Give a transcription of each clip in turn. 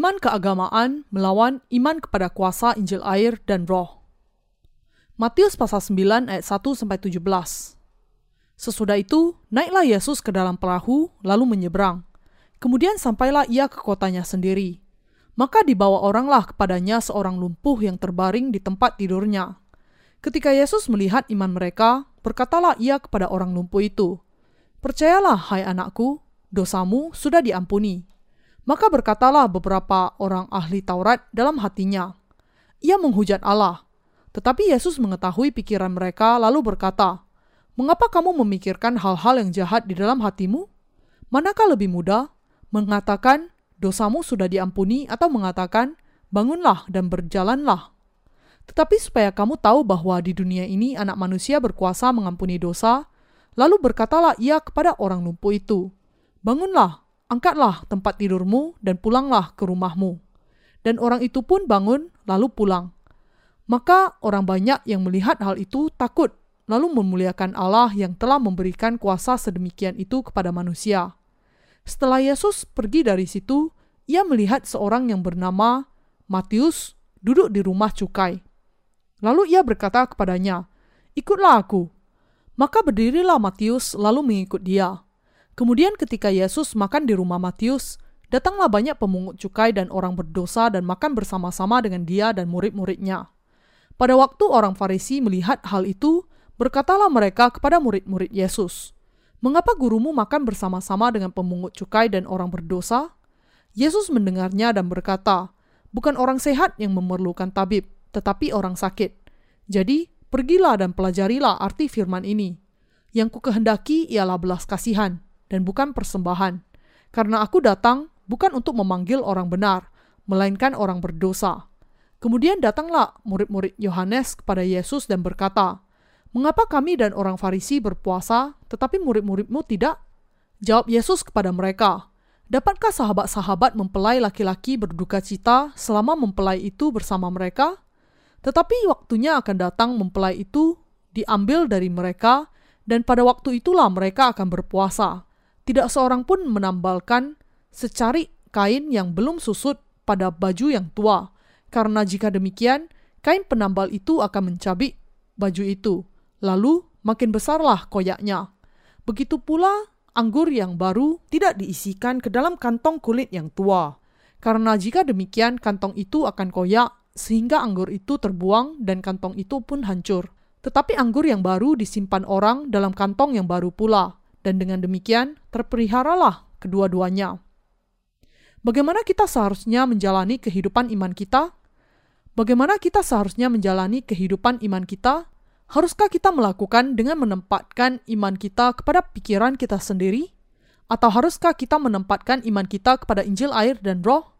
Iman keagamaan melawan iman kepada kuasa Injil air dan roh. Matius pasal 9 ayat 1 sampai 17. Sesudah itu, naiklah Yesus ke dalam perahu lalu menyeberang. Kemudian sampailah ia ke kotanya sendiri. Maka dibawa oranglah kepadanya seorang lumpuh yang terbaring di tempat tidurnya. Ketika Yesus melihat iman mereka, berkatalah ia kepada orang lumpuh itu, "Percayalah, hai anakku, dosamu sudah diampuni." Maka berkatalah beberapa orang ahli Taurat dalam hatinya, ia menghujat Allah. Tetapi Yesus mengetahui pikiran mereka lalu berkata, Mengapa kamu memikirkan hal-hal yang jahat di dalam hatimu? Manakah lebih mudah, mengatakan dosamu sudah diampuni atau mengatakan bangunlah dan berjalanlah? Tetapi supaya kamu tahu bahwa di dunia ini anak manusia berkuasa mengampuni dosa, lalu berkatalah ia kepada orang lumpuh itu, Bangunlah, angkatlah tempat tidurmu dan pulanglah ke rumahmu. Dan orang itu pun bangun lalu pulang. Maka orang banyak yang melihat hal itu takut, lalu memuliakan Allah yang telah memberikan kuasa sedemikian itu kepada manusia. Setelah Yesus pergi dari situ, ia melihat seorang yang bernama Matius duduk di rumah cukai. Lalu ia berkata kepadanya, "Ikutlah aku." Maka berdirilah Matius lalu mengikut dia. Kemudian ketika Yesus makan di rumah Matius, datanglah banyak pemungut cukai dan orang berdosa dan makan bersama-sama dengan dia dan murid-muridnya. Pada waktu orang Farisi melihat hal itu, berkatalah mereka kepada murid-murid Yesus, Mengapa gurumu makan bersama-sama dengan pemungut cukai dan orang berdosa? Yesus mendengarnya dan berkata, Bukan orang sehat yang memerlukan tabib, tetapi orang sakit. Jadi, pergilah dan pelajarilah arti firman ini. Yang ku kehendaki ialah belas kasihan, dan bukan persembahan. Karena aku datang bukan untuk memanggil orang benar, melainkan orang berdosa. Kemudian datanglah murid-murid Yohanes kepada Yesus dan berkata, Mengapa kami dan orang Farisi berpuasa, tetapi murid-muridmu tidak? Jawab Yesus kepada mereka, Dapatkah sahabat-sahabat mempelai laki-laki berduka cita selama mempelai itu bersama mereka? Tetapi waktunya akan datang mempelai itu diambil dari mereka, dan pada waktu itulah mereka akan berpuasa. Tidak seorang pun menambalkan secari kain yang belum susut pada baju yang tua, karena jika demikian, kain penambal itu akan mencabik baju itu, lalu makin besarlah koyaknya. Begitu pula anggur yang baru tidak diisikan ke dalam kantong kulit yang tua, karena jika demikian kantong itu akan koyak sehingga anggur itu terbuang dan kantong itu pun hancur. Tetapi anggur yang baru disimpan orang dalam kantong yang baru pula, dan dengan demikian terperiharalah kedua-duanya. Bagaimana kita seharusnya menjalani kehidupan iman kita? Bagaimana kita seharusnya menjalani kehidupan iman kita? Haruskah kita melakukan dengan menempatkan iman kita kepada pikiran kita sendiri? Atau haruskah kita menempatkan iman kita kepada Injil air dan roh?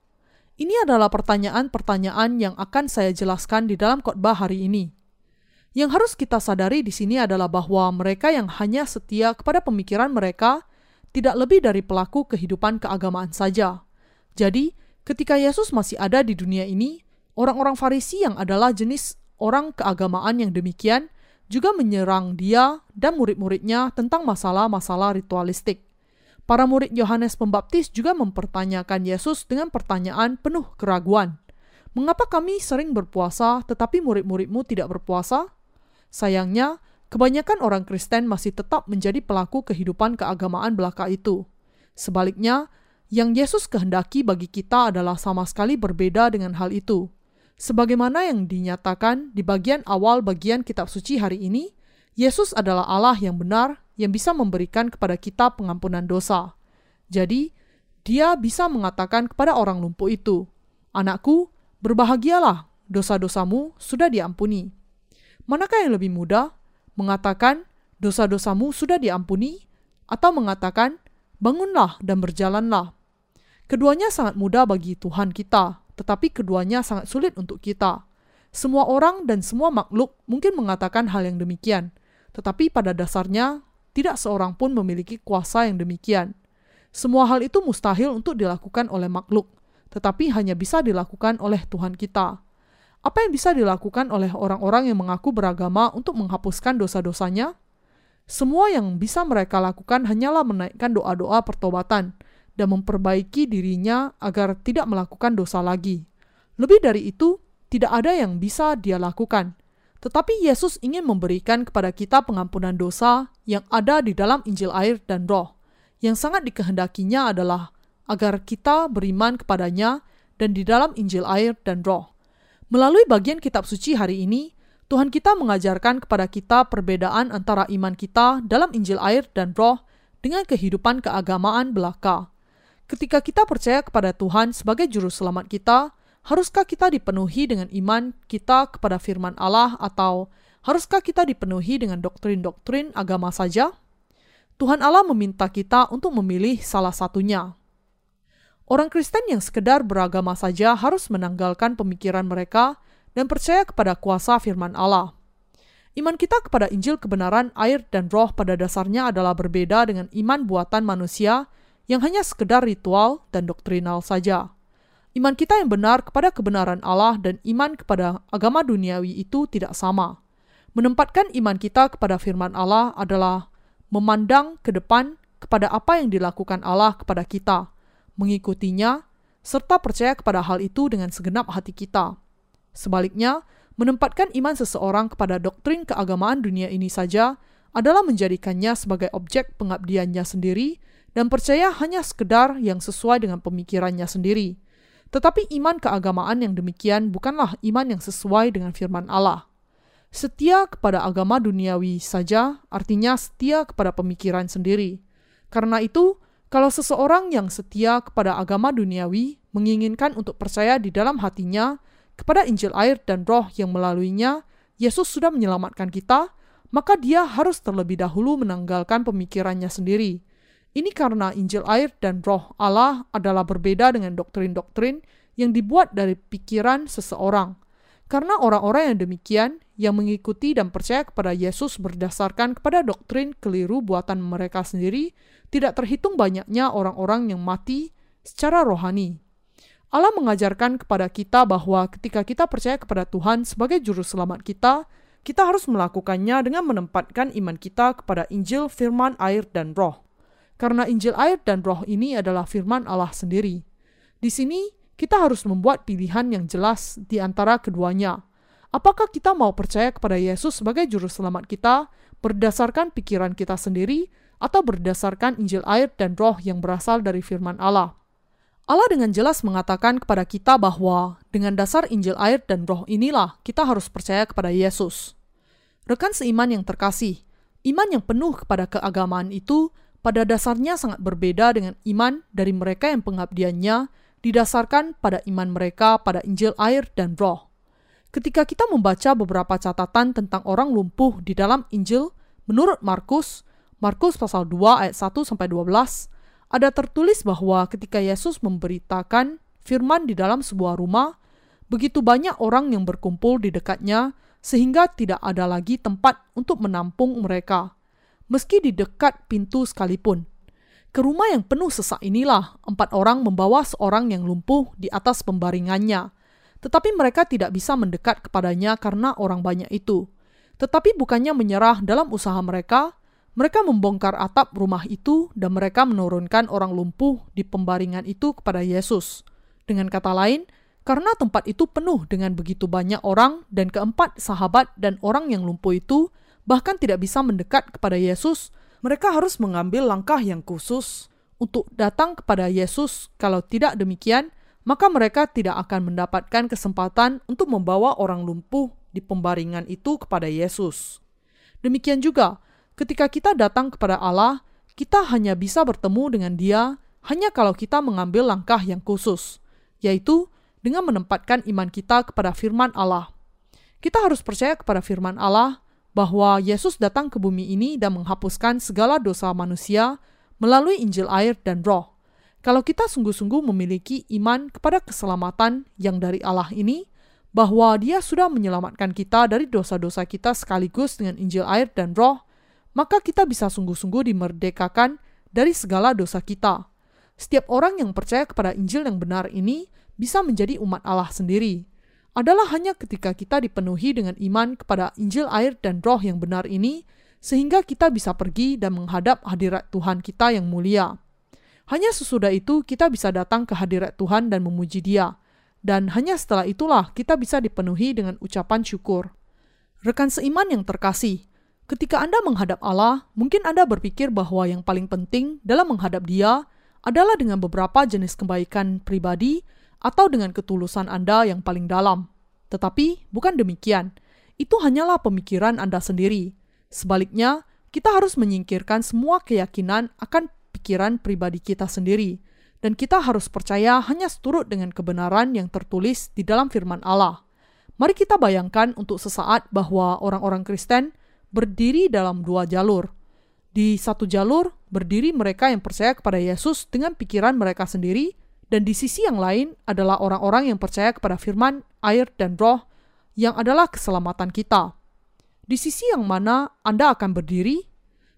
Ini adalah pertanyaan-pertanyaan yang akan saya jelaskan di dalam khotbah hari ini. Yang harus kita sadari di sini adalah bahwa mereka yang hanya setia kepada pemikiran mereka tidak lebih dari pelaku kehidupan keagamaan saja. Jadi, ketika Yesus masih ada di dunia ini, orang-orang Farisi yang adalah jenis orang keagamaan yang demikian juga menyerang dia dan murid-muridnya tentang masalah-masalah ritualistik. Para murid Yohanes Pembaptis juga mempertanyakan Yesus dengan pertanyaan penuh keraguan. Mengapa kami sering berpuasa tetapi murid-muridmu tidak berpuasa? Sayangnya, kebanyakan orang Kristen masih tetap menjadi pelaku kehidupan keagamaan belaka itu. Sebaliknya, yang Yesus kehendaki bagi kita adalah sama sekali berbeda dengan hal itu. Sebagaimana yang dinyatakan di bagian awal bagian kitab suci hari ini, Yesus adalah Allah yang benar yang bisa memberikan kepada kita pengampunan dosa. Jadi, dia bisa mengatakan kepada orang lumpuh itu, "Anakku, berbahagialah, dosa-dosamu sudah diampuni." Manakah yang lebih mudah? Mengatakan dosa-dosamu sudah diampuni atau mengatakan bangunlah dan berjalanlah. Keduanya sangat mudah bagi Tuhan kita, tetapi keduanya sangat sulit untuk kita. Semua orang dan semua makhluk mungkin mengatakan hal yang demikian, tetapi pada dasarnya tidak seorang pun memiliki kuasa yang demikian. Semua hal itu mustahil untuk dilakukan oleh makhluk, tetapi hanya bisa dilakukan oleh Tuhan kita. Apa yang bisa dilakukan oleh orang-orang yang mengaku beragama untuk menghapuskan dosa-dosanya? Semua yang bisa mereka lakukan hanyalah menaikkan doa-doa pertobatan dan memperbaiki dirinya agar tidak melakukan dosa lagi. Lebih dari itu, tidak ada yang bisa dia lakukan. Tetapi Yesus ingin memberikan kepada kita pengampunan dosa yang ada di dalam Injil air dan roh. Yang sangat dikehendakinya adalah agar kita beriman kepadanya dan di dalam Injil air dan roh. Melalui bagian kitab suci hari ini, Tuhan kita mengajarkan kepada kita perbedaan antara iman kita dalam Injil air dan roh dengan kehidupan keagamaan belaka. Ketika kita percaya kepada Tuhan sebagai juru selamat kita, haruskah kita dipenuhi dengan iman kita kepada firman Allah atau haruskah kita dipenuhi dengan doktrin-doktrin agama saja? Tuhan Allah meminta kita untuk memilih salah satunya. Orang Kristen yang sekedar beragama saja harus menanggalkan pemikiran mereka dan percaya kepada kuasa firman Allah. Iman kita kepada Injil kebenaran, air, dan roh pada dasarnya adalah berbeda dengan iman buatan manusia yang hanya sekedar ritual dan doktrinal saja. Iman kita yang benar kepada kebenaran Allah dan iman kepada agama duniawi itu tidak sama. Menempatkan iman kita kepada firman Allah adalah memandang ke depan kepada apa yang dilakukan Allah kepada kita, mengikutinya, serta percaya kepada hal itu dengan segenap hati kita. Sebaliknya, menempatkan iman seseorang kepada doktrin keagamaan dunia ini saja adalah menjadikannya sebagai objek pengabdiannya sendiri dan percaya hanya sekedar yang sesuai dengan pemikirannya sendiri. Tetapi iman keagamaan yang demikian bukanlah iman yang sesuai dengan firman Allah. Setia kepada agama duniawi saja artinya setia kepada pemikiran sendiri. Karena itu, kalau seseorang yang setia kepada agama duniawi menginginkan untuk percaya di dalam hatinya kepada Injil air dan roh yang melaluinya Yesus sudah menyelamatkan kita, maka dia harus terlebih dahulu menanggalkan pemikirannya sendiri ini karena Injil air dan roh Allah adalah berbeda dengan doktrin-doktrin yang dibuat dari pikiran seseorang. Karena orang-orang yang demikian, yang mengikuti dan percaya kepada Yesus berdasarkan kepada doktrin keliru buatan mereka sendiri, tidak terhitung banyaknya orang-orang yang mati secara rohani. Allah mengajarkan kepada kita bahwa ketika kita percaya kepada Tuhan sebagai juru selamat kita, kita harus melakukannya dengan menempatkan iman kita kepada Injil, firman, air, dan roh karena Injil air dan roh ini adalah firman Allah sendiri. Di sini, kita harus membuat pilihan yang jelas di antara keduanya. Apakah kita mau percaya kepada Yesus sebagai juru selamat kita berdasarkan pikiran kita sendiri atau berdasarkan Injil air dan roh yang berasal dari firman Allah? Allah dengan jelas mengatakan kepada kita bahwa dengan dasar Injil air dan roh inilah kita harus percaya kepada Yesus. Rekan seiman yang terkasih, iman yang penuh kepada keagamaan itu pada dasarnya sangat berbeda dengan iman dari mereka yang pengabdiannya didasarkan pada iman mereka pada Injil air dan roh. Ketika kita membaca beberapa catatan tentang orang lumpuh di dalam Injil, menurut Markus, Markus pasal 2 ayat 1 sampai 12, ada tertulis bahwa ketika Yesus memberitakan firman di dalam sebuah rumah, begitu banyak orang yang berkumpul di dekatnya sehingga tidak ada lagi tempat untuk menampung mereka meski di dekat pintu sekalipun. Ke rumah yang penuh sesak inilah empat orang membawa seorang yang lumpuh di atas pembaringannya. Tetapi mereka tidak bisa mendekat kepadanya karena orang banyak itu. Tetapi bukannya menyerah dalam usaha mereka, mereka membongkar atap rumah itu dan mereka menurunkan orang lumpuh di pembaringan itu kepada Yesus. Dengan kata lain, karena tempat itu penuh dengan begitu banyak orang dan keempat sahabat dan orang yang lumpuh itu bahkan tidak bisa mendekat kepada Yesus, mereka harus mengambil langkah yang khusus untuk datang kepada Yesus. Kalau tidak demikian, maka mereka tidak akan mendapatkan kesempatan untuk membawa orang lumpuh di pembaringan itu kepada Yesus. Demikian juga, ketika kita datang kepada Allah, kita hanya bisa bertemu dengan Dia hanya kalau kita mengambil langkah yang khusus, yaitu dengan menempatkan iman kita kepada firman Allah. Kita harus percaya kepada firman Allah bahwa Yesus datang ke bumi ini dan menghapuskan segala dosa manusia melalui Injil air dan roh. Kalau kita sungguh-sungguh memiliki iman kepada keselamatan yang dari Allah ini, bahwa dia sudah menyelamatkan kita dari dosa-dosa kita sekaligus dengan Injil air dan roh, maka kita bisa sungguh-sungguh dimerdekakan dari segala dosa kita. Setiap orang yang percaya kepada Injil yang benar ini bisa menjadi umat Allah sendiri adalah hanya ketika kita dipenuhi dengan iman kepada Injil air dan roh yang benar ini, sehingga kita bisa pergi dan menghadap hadirat Tuhan kita yang mulia. Hanya sesudah itu kita bisa datang ke hadirat Tuhan dan memuji Dia. Dan hanya setelah itulah kita bisa dipenuhi dengan ucapan syukur. Rekan seiman yang terkasih, ketika Anda menghadap Allah, mungkin Anda berpikir bahwa yang paling penting dalam menghadap Dia adalah dengan beberapa jenis kebaikan pribadi atau dengan ketulusan Anda yang paling dalam. Tetapi bukan demikian. Itu hanyalah pemikiran Anda sendiri. Sebaliknya, kita harus menyingkirkan semua keyakinan akan pikiran pribadi kita sendiri, dan kita harus percaya hanya seturut dengan kebenaran yang tertulis di dalam firman Allah. Mari kita bayangkan untuk sesaat bahwa orang-orang Kristen berdiri dalam dua jalur. Di satu jalur berdiri mereka yang percaya kepada Yesus dengan pikiran mereka sendiri, dan di sisi yang lain adalah orang-orang yang percaya kepada firman, air, dan roh yang adalah keselamatan kita. Di sisi yang mana Anda akan berdiri?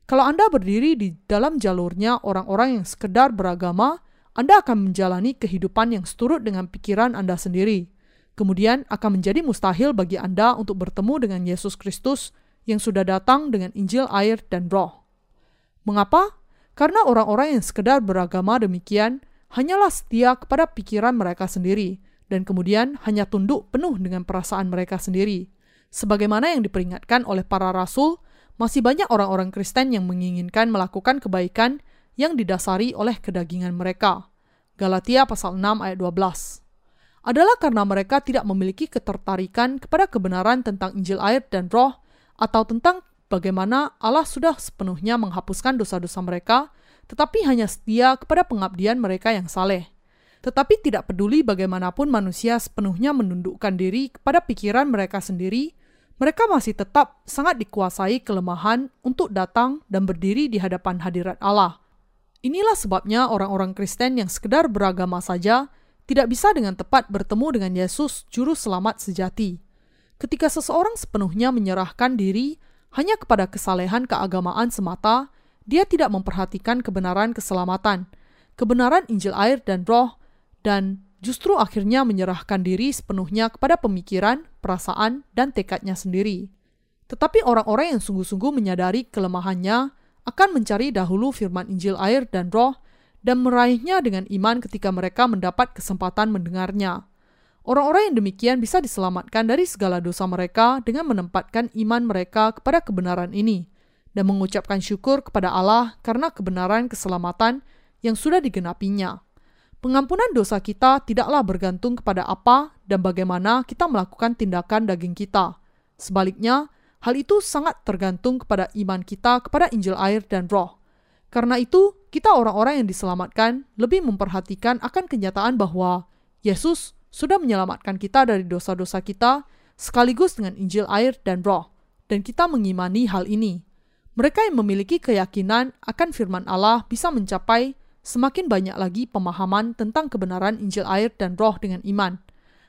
Kalau Anda berdiri di dalam jalurnya orang-orang yang sekedar beragama, Anda akan menjalani kehidupan yang seturut dengan pikiran Anda sendiri. Kemudian akan menjadi mustahil bagi Anda untuk bertemu dengan Yesus Kristus yang sudah datang dengan Injil air dan roh. Mengapa? Karena orang-orang yang sekedar beragama demikian hanyalah setia kepada pikiran mereka sendiri, dan kemudian hanya tunduk penuh dengan perasaan mereka sendiri. Sebagaimana yang diperingatkan oleh para rasul, masih banyak orang-orang Kristen yang menginginkan melakukan kebaikan yang didasari oleh kedagingan mereka. Galatia pasal 6 ayat 12 adalah karena mereka tidak memiliki ketertarikan kepada kebenaran tentang Injil air dan roh atau tentang bagaimana Allah sudah sepenuhnya menghapuskan dosa-dosa mereka tetapi hanya setia kepada pengabdian mereka yang saleh. Tetapi tidak peduli bagaimanapun manusia sepenuhnya menundukkan diri kepada pikiran mereka sendiri, mereka masih tetap sangat dikuasai kelemahan untuk datang dan berdiri di hadapan hadirat Allah. Inilah sebabnya orang-orang Kristen yang sekedar beragama saja tidak bisa dengan tepat bertemu dengan Yesus, Juru Selamat sejati. Ketika seseorang sepenuhnya menyerahkan diri hanya kepada kesalehan keagamaan semata, dia tidak memperhatikan kebenaran keselamatan, kebenaran Injil air dan roh, dan justru akhirnya menyerahkan diri sepenuhnya kepada pemikiran, perasaan, dan tekadnya sendiri. Tetapi orang-orang yang sungguh-sungguh menyadari kelemahannya akan mencari dahulu firman Injil air dan roh dan meraihnya dengan iman ketika mereka mendapat kesempatan mendengarnya. Orang-orang yang demikian bisa diselamatkan dari segala dosa mereka dengan menempatkan iman mereka kepada kebenaran ini dan mengucapkan syukur kepada Allah karena kebenaran keselamatan yang sudah digenapinya. Pengampunan dosa kita tidaklah bergantung kepada apa dan bagaimana kita melakukan tindakan daging kita. Sebaliknya, hal itu sangat tergantung kepada iman kita kepada Injil air dan roh. Karena itu, kita orang-orang yang diselamatkan lebih memperhatikan akan kenyataan bahwa Yesus sudah menyelamatkan kita dari dosa-dosa kita sekaligus dengan Injil air dan roh. Dan kita mengimani hal ini. Mereka yang memiliki keyakinan akan firman Allah bisa mencapai semakin banyak lagi pemahaman tentang kebenaran Injil air dan roh dengan iman.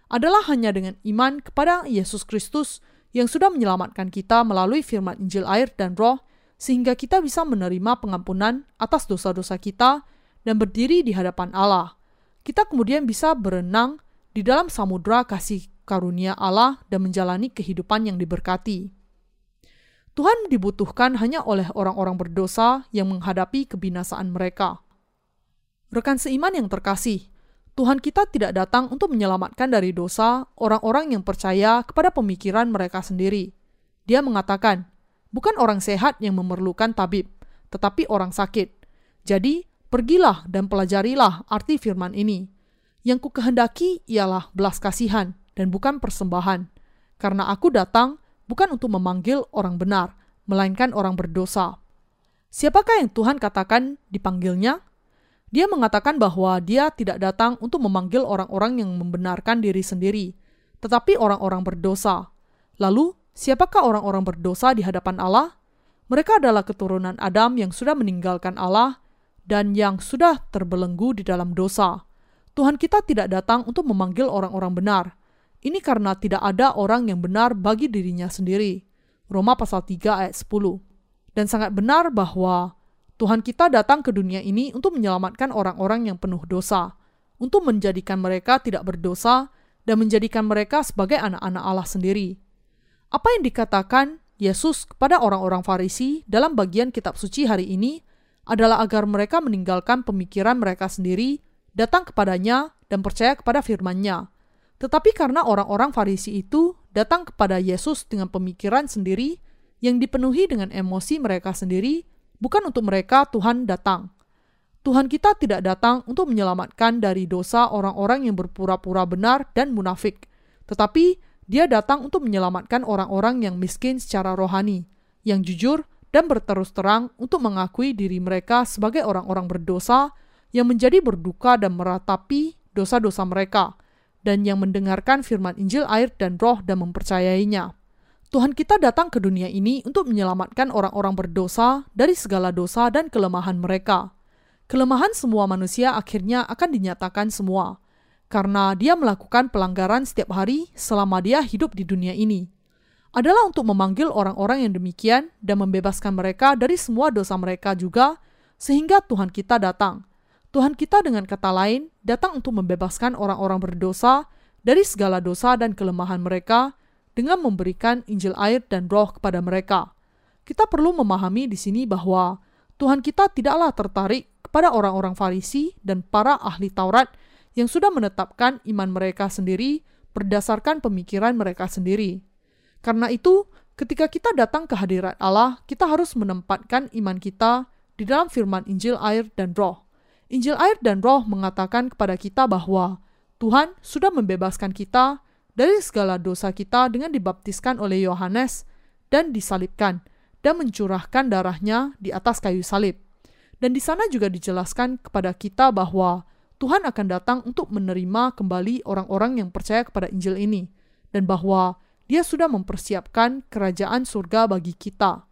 Adalah hanya dengan iman kepada Yesus Kristus yang sudah menyelamatkan kita melalui firman Injil air dan roh, sehingga kita bisa menerima pengampunan atas dosa-dosa kita dan berdiri di hadapan Allah. Kita kemudian bisa berenang di dalam samudera kasih karunia Allah dan menjalani kehidupan yang diberkati. Tuhan dibutuhkan hanya oleh orang-orang berdosa yang menghadapi kebinasaan mereka. Rekan seiman yang terkasih, Tuhan kita tidak datang untuk menyelamatkan dari dosa orang-orang yang percaya kepada pemikiran mereka sendiri. Dia mengatakan, bukan orang sehat yang memerlukan tabib, tetapi orang sakit. Jadi, pergilah dan pelajarilah arti firman ini. Yang ku kehendaki ialah belas kasihan dan bukan persembahan. Karena aku datang bukan untuk memanggil orang benar, melainkan orang berdosa. Siapakah yang Tuhan katakan dipanggilnya? Dia mengatakan bahwa dia tidak datang untuk memanggil orang-orang yang membenarkan diri sendiri, tetapi orang-orang berdosa. Lalu, siapakah orang-orang berdosa di hadapan Allah? Mereka adalah keturunan Adam yang sudah meninggalkan Allah dan yang sudah terbelenggu di dalam dosa. Tuhan kita tidak datang untuk memanggil orang-orang benar, ini karena tidak ada orang yang benar bagi dirinya sendiri. Roma pasal 3 ayat 10. Dan sangat benar bahwa Tuhan kita datang ke dunia ini untuk menyelamatkan orang-orang yang penuh dosa, untuk menjadikan mereka tidak berdosa dan menjadikan mereka sebagai anak-anak Allah sendiri. Apa yang dikatakan Yesus kepada orang-orang Farisi dalam bagian kitab suci hari ini adalah agar mereka meninggalkan pemikiran mereka sendiri, datang kepadanya, dan percaya kepada firman-Nya. Tetapi karena orang-orang Farisi itu datang kepada Yesus dengan pemikiran sendiri yang dipenuhi dengan emosi mereka sendiri, bukan untuk mereka Tuhan datang. Tuhan kita tidak datang untuk menyelamatkan dari dosa orang-orang yang berpura-pura benar dan munafik, tetapi Dia datang untuk menyelamatkan orang-orang yang miskin secara rohani, yang jujur dan berterus terang untuk mengakui diri mereka sebagai orang-orang berdosa yang menjadi berduka dan meratapi dosa-dosa mereka, dan yang mendengarkan firman Injil air dan roh dan mempercayainya. Tuhan kita datang ke dunia ini untuk menyelamatkan orang-orang berdosa dari segala dosa dan kelemahan mereka. Kelemahan semua manusia akhirnya akan dinyatakan semua, karena dia melakukan pelanggaran setiap hari selama dia hidup di dunia ini. Adalah untuk memanggil orang-orang yang demikian dan membebaskan mereka dari semua dosa mereka juga, sehingga Tuhan kita datang. Tuhan kita dengan kata lain datang untuk membebaskan orang-orang berdosa dari segala dosa dan kelemahan mereka dengan memberikan Injil air dan roh kepada mereka. Kita perlu memahami di sini bahwa Tuhan kita tidaklah tertarik kepada orang-orang Farisi dan para ahli Taurat yang sudah menetapkan iman mereka sendiri berdasarkan pemikiran mereka sendiri. Karena itu, ketika kita datang ke hadirat Allah, kita harus menempatkan iman kita di dalam firman Injil air dan roh. Injil air dan roh mengatakan kepada kita bahwa Tuhan sudah membebaskan kita dari segala dosa kita dengan dibaptiskan oleh Yohanes dan disalibkan dan mencurahkan darahnya di atas kayu salib. Dan di sana juga dijelaskan kepada kita bahwa Tuhan akan datang untuk menerima kembali orang-orang yang percaya kepada Injil ini, dan bahwa Dia sudah mempersiapkan kerajaan surga bagi kita.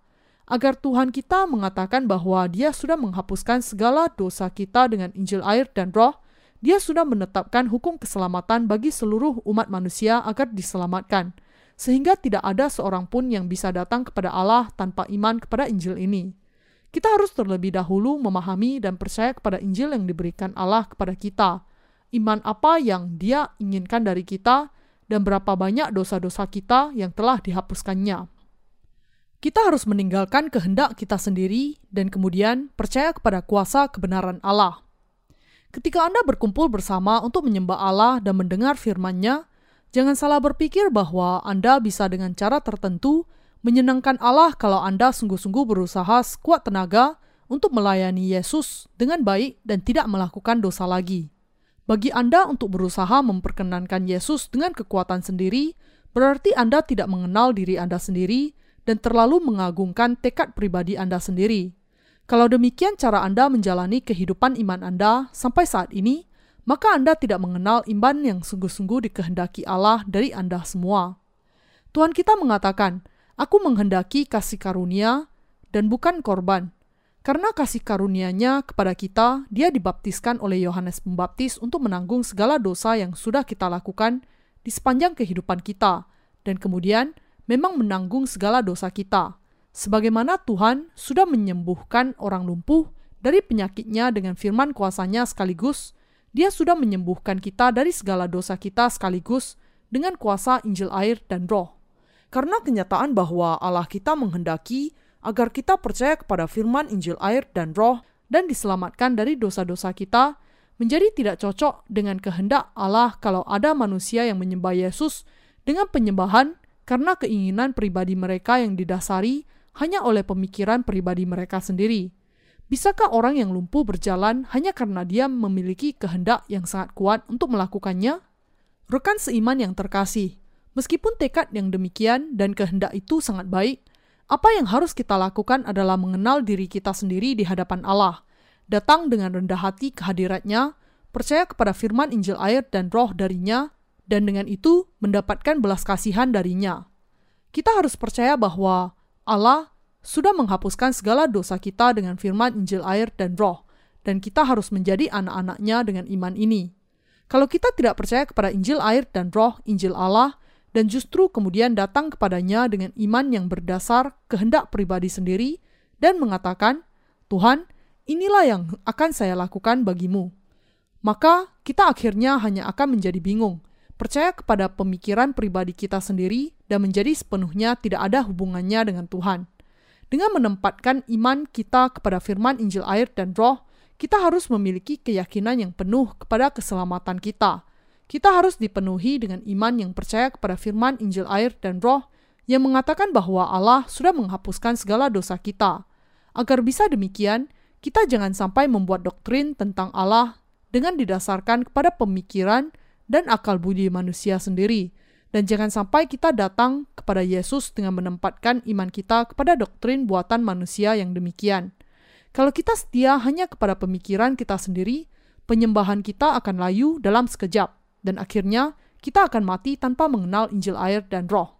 Agar Tuhan kita mengatakan bahwa Dia sudah menghapuskan segala dosa kita dengan Injil air dan Roh, Dia sudah menetapkan hukum keselamatan bagi seluruh umat manusia agar diselamatkan, sehingga tidak ada seorang pun yang bisa datang kepada Allah tanpa iman kepada Injil ini. Kita harus terlebih dahulu memahami dan percaya kepada Injil yang diberikan Allah kepada kita. Iman apa yang Dia inginkan dari kita, dan berapa banyak dosa-dosa kita yang telah dihapuskannya. Kita harus meninggalkan kehendak kita sendiri dan kemudian percaya kepada kuasa kebenaran Allah. Ketika Anda berkumpul bersama untuk menyembah Allah dan mendengar firman-Nya, jangan salah berpikir bahwa Anda bisa dengan cara tertentu menyenangkan Allah kalau Anda sungguh-sungguh berusaha sekuat tenaga untuk melayani Yesus dengan baik dan tidak melakukan dosa lagi. Bagi Anda untuk berusaha memperkenankan Yesus dengan kekuatan sendiri, berarti Anda tidak mengenal diri Anda sendiri dan terlalu mengagungkan tekad pribadi Anda sendiri. Kalau demikian cara Anda menjalani kehidupan iman Anda sampai saat ini, maka Anda tidak mengenal iman yang sungguh-sungguh dikehendaki Allah dari Anda semua. Tuhan kita mengatakan, Aku menghendaki kasih karunia dan bukan korban. Karena kasih karunia-Nya kepada kita, Dia dibaptiskan oleh Yohanes Pembaptis untuk menanggung segala dosa yang sudah kita lakukan di sepanjang kehidupan kita, dan kemudian memang menanggung segala dosa kita. Sebagaimana Tuhan sudah menyembuhkan orang lumpuh dari penyakitnya dengan firman kuasanya sekaligus, Dia sudah menyembuhkan kita dari segala dosa kita sekaligus dengan kuasa Injil air dan roh. Karena kenyataan bahwa Allah kita menghendaki agar kita percaya kepada firman Injil air dan roh dan diselamatkan dari dosa-dosa kita, menjadi tidak cocok dengan kehendak Allah kalau ada manusia yang menyembah Yesus dengan penyembahan karena keinginan pribadi mereka yang didasari hanya oleh pemikiran pribadi mereka sendiri. Bisakah orang yang lumpuh berjalan hanya karena dia memiliki kehendak yang sangat kuat untuk melakukannya? Rekan seiman yang terkasih, Meskipun tekad yang demikian dan kehendak itu sangat baik, apa yang harus kita lakukan adalah mengenal diri kita sendiri di hadapan Allah, datang dengan rendah hati ke hadiratnya, percaya kepada firman Injil air dan roh darinya, dan dengan itu mendapatkan belas kasihan darinya. Kita harus percaya bahwa Allah sudah menghapuskan segala dosa kita dengan firman Injil air dan roh, dan kita harus menjadi anak-anaknya dengan iman ini. Kalau kita tidak percaya kepada Injil air dan roh Injil Allah, dan justru kemudian datang kepadanya dengan iman yang berdasar kehendak pribadi sendiri dan mengatakan, "Tuhan, inilah yang akan saya lakukan bagimu." Maka kita akhirnya hanya akan menjadi bingung, percaya kepada pemikiran pribadi kita sendiri dan menjadi sepenuhnya tidak ada hubungannya dengan Tuhan. Dengan menempatkan iman kita kepada firman Injil air dan roh, kita harus memiliki keyakinan yang penuh kepada keselamatan kita. Kita harus dipenuhi dengan iman yang percaya kepada firman Injil air dan roh yang mengatakan bahwa Allah sudah menghapuskan segala dosa kita. Agar bisa demikian, kita jangan sampai membuat doktrin tentang Allah dengan didasarkan kepada pemikiran dan akal budi manusia sendiri, dan jangan sampai kita datang kepada Yesus dengan menempatkan iman kita kepada doktrin buatan manusia yang demikian. Kalau kita setia hanya kepada pemikiran kita sendiri, penyembahan kita akan layu dalam sekejap, dan akhirnya kita akan mati tanpa mengenal Injil air dan roh.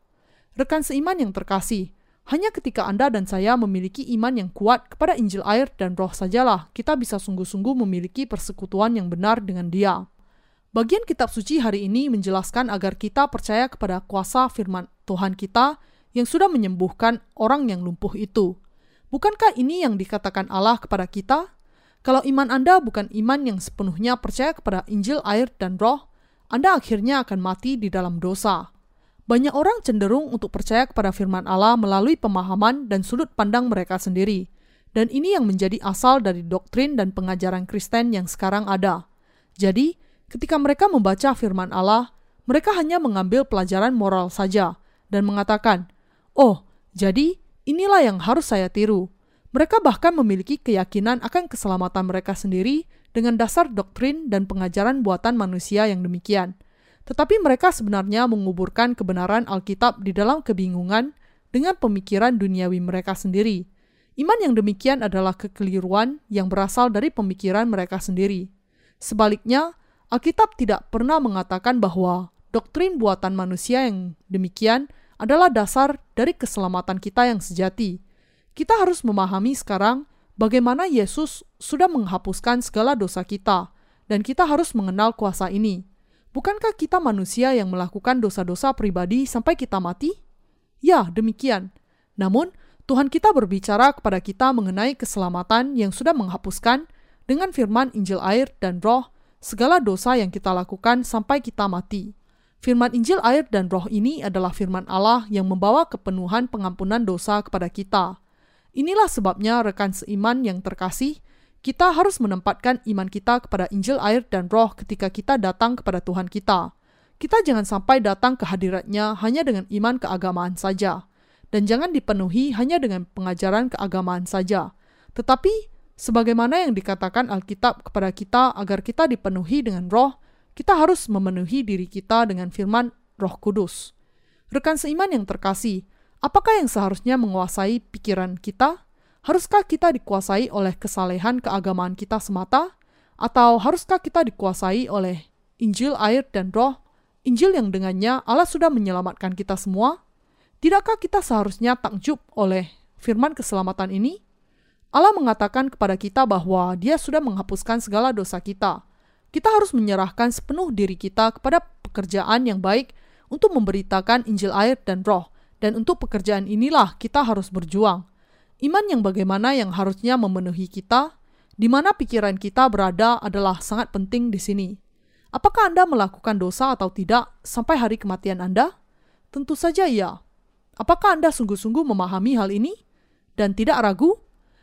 Rekan seiman yang terkasih, hanya ketika Anda dan saya memiliki iman yang kuat kepada Injil air dan roh sajalah kita bisa sungguh-sungguh memiliki persekutuan yang benar dengan dia. Bagian kitab suci hari ini menjelaskan agar kita percaya kepada kuasa firman Tuhan kita yang sudah menyembuhkan orang yang lumpuh itu. Bukankah ini yang dikatakan Allah kepada kita? Kalau iman Anda bukan iman yang sepenuhnya percaya kepada Injil, air, dan Roh, Anda akhirnya akan mati di dalam dosa. Banyak orang cenderung untuk percaya kepada firman Allah melalui pemahaman dan sudut pandang mereka sendiri, dan ini yang menjadi asal dari doktrin dan pengajaran Kristen yang sekarang ada. Jadi, ketika mereka membaca firman Allah, mereka hanya mengambil pelajaran moral saja dan mengatakan, "Oh, jadi Inilah yang harus saya tiru. Mereka bahkan memiliki keyakinan akan keselamatan mereka sendiri dengan dasar doktrin dan pengajaran buatan manusia yang demikian. Tetapi mereka sebenarnya menguburkan kebenaran Alkitab di dalam kebingungan dengan pemikiran duniawi mereka sendiri. Iman yang demikian adalah kekeliruan yang berasal dari pemikiran mereka sendiri. Sebaliknya, Alkitab tidak pernah mengatakan bahwa doktrin buatan manusia yang demikian adalah dasar dari keselamatan kita yang sejati. Kita harus memahami sekarang bagaimana Yesus sudah menghapuskan segala dosa kita, dan kita harus mengenal kuasa ini. Bukankah kita manusia yang melakukan dosa-dosa pribadi sampai kita mati? Ya, demikian. Namun, Tuhan kita berbicara kepada kita mengenai keselamatan yang sudah menghapuskan dengan firman Injil air dan roh segala dosa yang kita lakukan sampai kita mati. Firman Injil air dan roh ini adalah firman Allah yang membawa kepenuhan pengampunan dosa kepada kita. Inilah sebabnya rekan seiman yang terkasih, kita harus menempatkan iman kita kepada Injil air dan roh ketika kita datang kepada Tuhan kita. Kita jangan sampai datang ke hadiratnya hanya dengan iman keagamaan saja. Dan jangan dipenuhi hanya dengan pengajaran keagamaan saja. Tetapi, sebagaimana yang dikatakan Alkitab kepada kita agar kita dipenuhi dengan roh, kita harus memenuhi diri kita dengan firman Roh Kudus. Rekan seiman yang terkasih, apakah yang seharusnya menguasai pikiran kita? Haruskah kita dikuasai oleh kesalehan keagamaan kita semata? Atau haruskah kita dikuasai oleh Injil, air, dan roh? Injil yang dengannya Allah sudah menyelamatkan kita semua? Tidakkah kita seharusnya takjub oleh firman keselamatan ini? Allah mengatakan kepada kita bahwa Dia sudah menghapuskan segala dosa kita kita harus menyerahkan sepenuh diri kita kepada pekerjaan yang baik untuk memberitakan Injil air dan roh, dan untuk pekerjaan inilah kita harus berjuang. Iman yang bagaimana yang harusnya memenuhi kita, di mana pikiran kita berada adalah sangat penting di sini. Apakah Anda melakukan dosa atau tidak sampai hari kematian Anda? Tentu saja ya. Apakah Anda sungguh-sungguh memahami hal ini dan tidak ragu?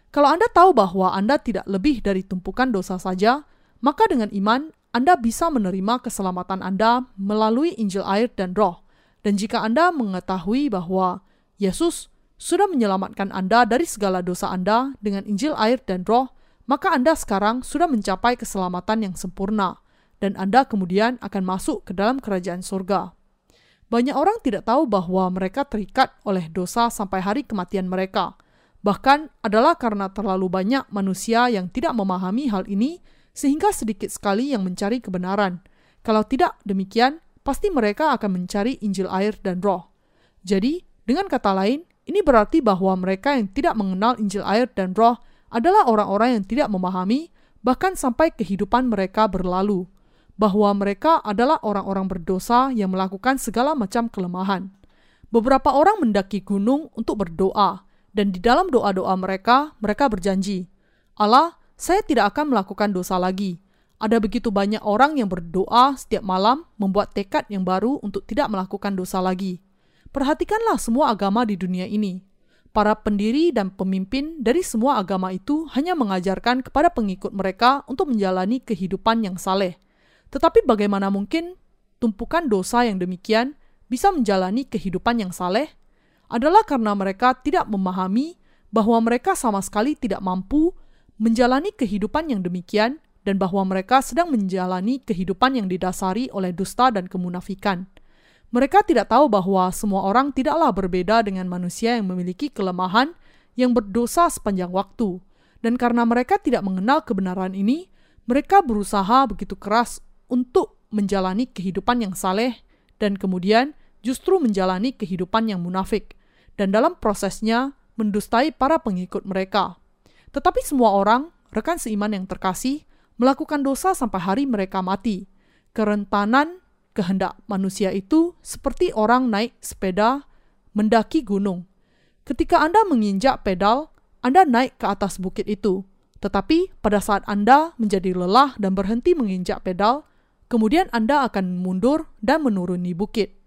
Kalau Anda tahu bahwa Anda tidak lebih dari tumpukan dosa saja, maka dengan iman, Anda bisa menerima keselamatan Anda melalui Injil air dan roh. Dan jika Anda mengetahui bahwa Yesus sudah menyelamatkan Anda dari segala dosa Anda dengan Injil air dan roh, maka Anda sekarang sudah mencapai keselamatan yang sempurna, dan Anda kemudian akan masuk ke dalam kerajaan surga. Banyak orang tidak tahu bahwa mereka terikat oleh dosa sampai hari kematian mereka. Bahkan adalah karena terlalu banyak manusia yang tidak memahami hal ini sehingga sedikit sekali yang mencari kebenaran. Kalau tidak demikian, pasti mereka akan mencari Injil air dan roh. Jadi, dengan kata lain, ini berarti bahwa mereka yang tidak mengenal Injil air dan roh adalah orang-orang yang tidak memahami, bahkan sampai kehidupan mereka berlalu, bahwa mereka adalah orang-orang berdosa yang melakukan segala macam kelemahan. Beberapa orang mendaki gunung untuk berdoa, dan di dalam doa-doa mereka, mereka berjanji, Allah, saya tidak akan melakukan dosa lagi. Ada begitu banyak orang yang berdoa setiap malam membuat tekad yang baru untuk tidak melakukan dosa lagi. Perhatikanlah semua agama di dunia ini. Para pendiri dan pemimpin dari semua agama itu hanya mengajarkan kepada pengikut mereka untuk menjalani kehidupan yang saleh. Tetapi bagaimana mungkin tumpukan dosa yang demikian bisa menjalani kehidupan yang saleh? Adalah karena mereka tidak memahami bahwa mereka sama sekali tidak mampu menjalani kehidupan yang demikian dan bahwa mereka sedang menjalani kehidupan yang didasari oleh dusta dan kemunafikan. Mereka tidak tahu bahwa semua orang tidaklah berbeda dengan manusia yang memiliki kelemahan yang berdosa sepanjang waktu. Dan karena mereka tidak mengenal kebenaran ini, mereka berusaha begitu keras untuk menjalani kehidupan yang saleh dan kemudian justru menjalani kehidupan yang munafik. Dan dalam prosesnya mendustai para pengikut mereka. Tetapi semua orang, rekan seiman yang terkasih, melakukan dosa sampai hari mereka mati. Kerentanan kehendak manusia itu seperti orang naik sepeda mendaki gunung. Ketika Anda menginjak pedal, Anda naik ke atas bukit itu. Tetapi pada saat Anda menjadi lelah dan berhenti menginjak pedal, kemudian Anda akan mundur dan menuruni bukit.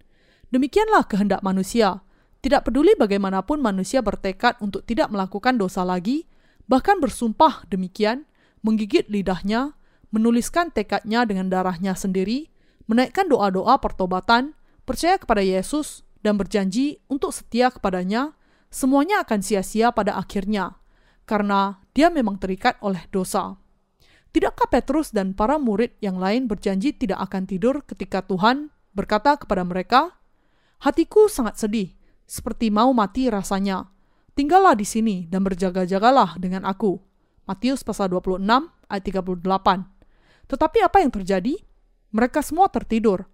Demikianlah kehendak manusia. Tidak peduli bagaimanapun manusia bertekad untuk tidak melakukan dosa lagi, bahkan bersumpah demikian, menggigit lidahnya, menuliskan tekadnya dengan darahnya sendiri, menaikkan doa-doa pertobatan, percaya kepada Yesus, dan berjanji untuk setia kepadanya, semuanya akan sia-sia pada akhirnya, karena dia memang terikat oleh dosa. Tidakkah Petrus dan para murid yang lain berjanji tidak akan tidur ketika Tuhan berkata kepada mereka, Hatiku sangat sedih, seperti mau mati rasanya. Tinggallah di sini dan berjaga-jagalah dengan aku. Matius pasal 26 ayat 38. Tetapi apa yang terjadi? mereka semua tertidur.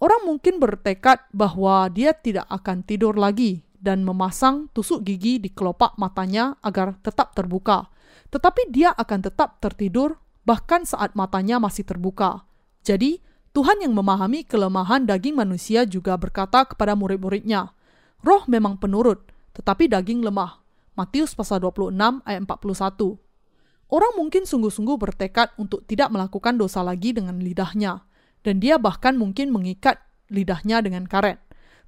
Orang mungkin bertekad bahwa dia tidak akan tidur lagi dan memasang tusuk gigi di kelopak matanya agar tetap terbuka. Tetapi dia akan tetap tertidur bahkan saat matanya masih terbuka. Jadi, Tuhan yang memahami kelemahan daging manusia juga berkata kepada murid-muridnya, Roh memang penurut, tetapi daging lemah. Matius pasal 26 ayat 41. Orang mungkin sungguh-sungguh bertekad untuk tidak melakukan dosa lagi dengan lidahnya dan dia bahkan mungkin mengikat lidahnya dengan karet.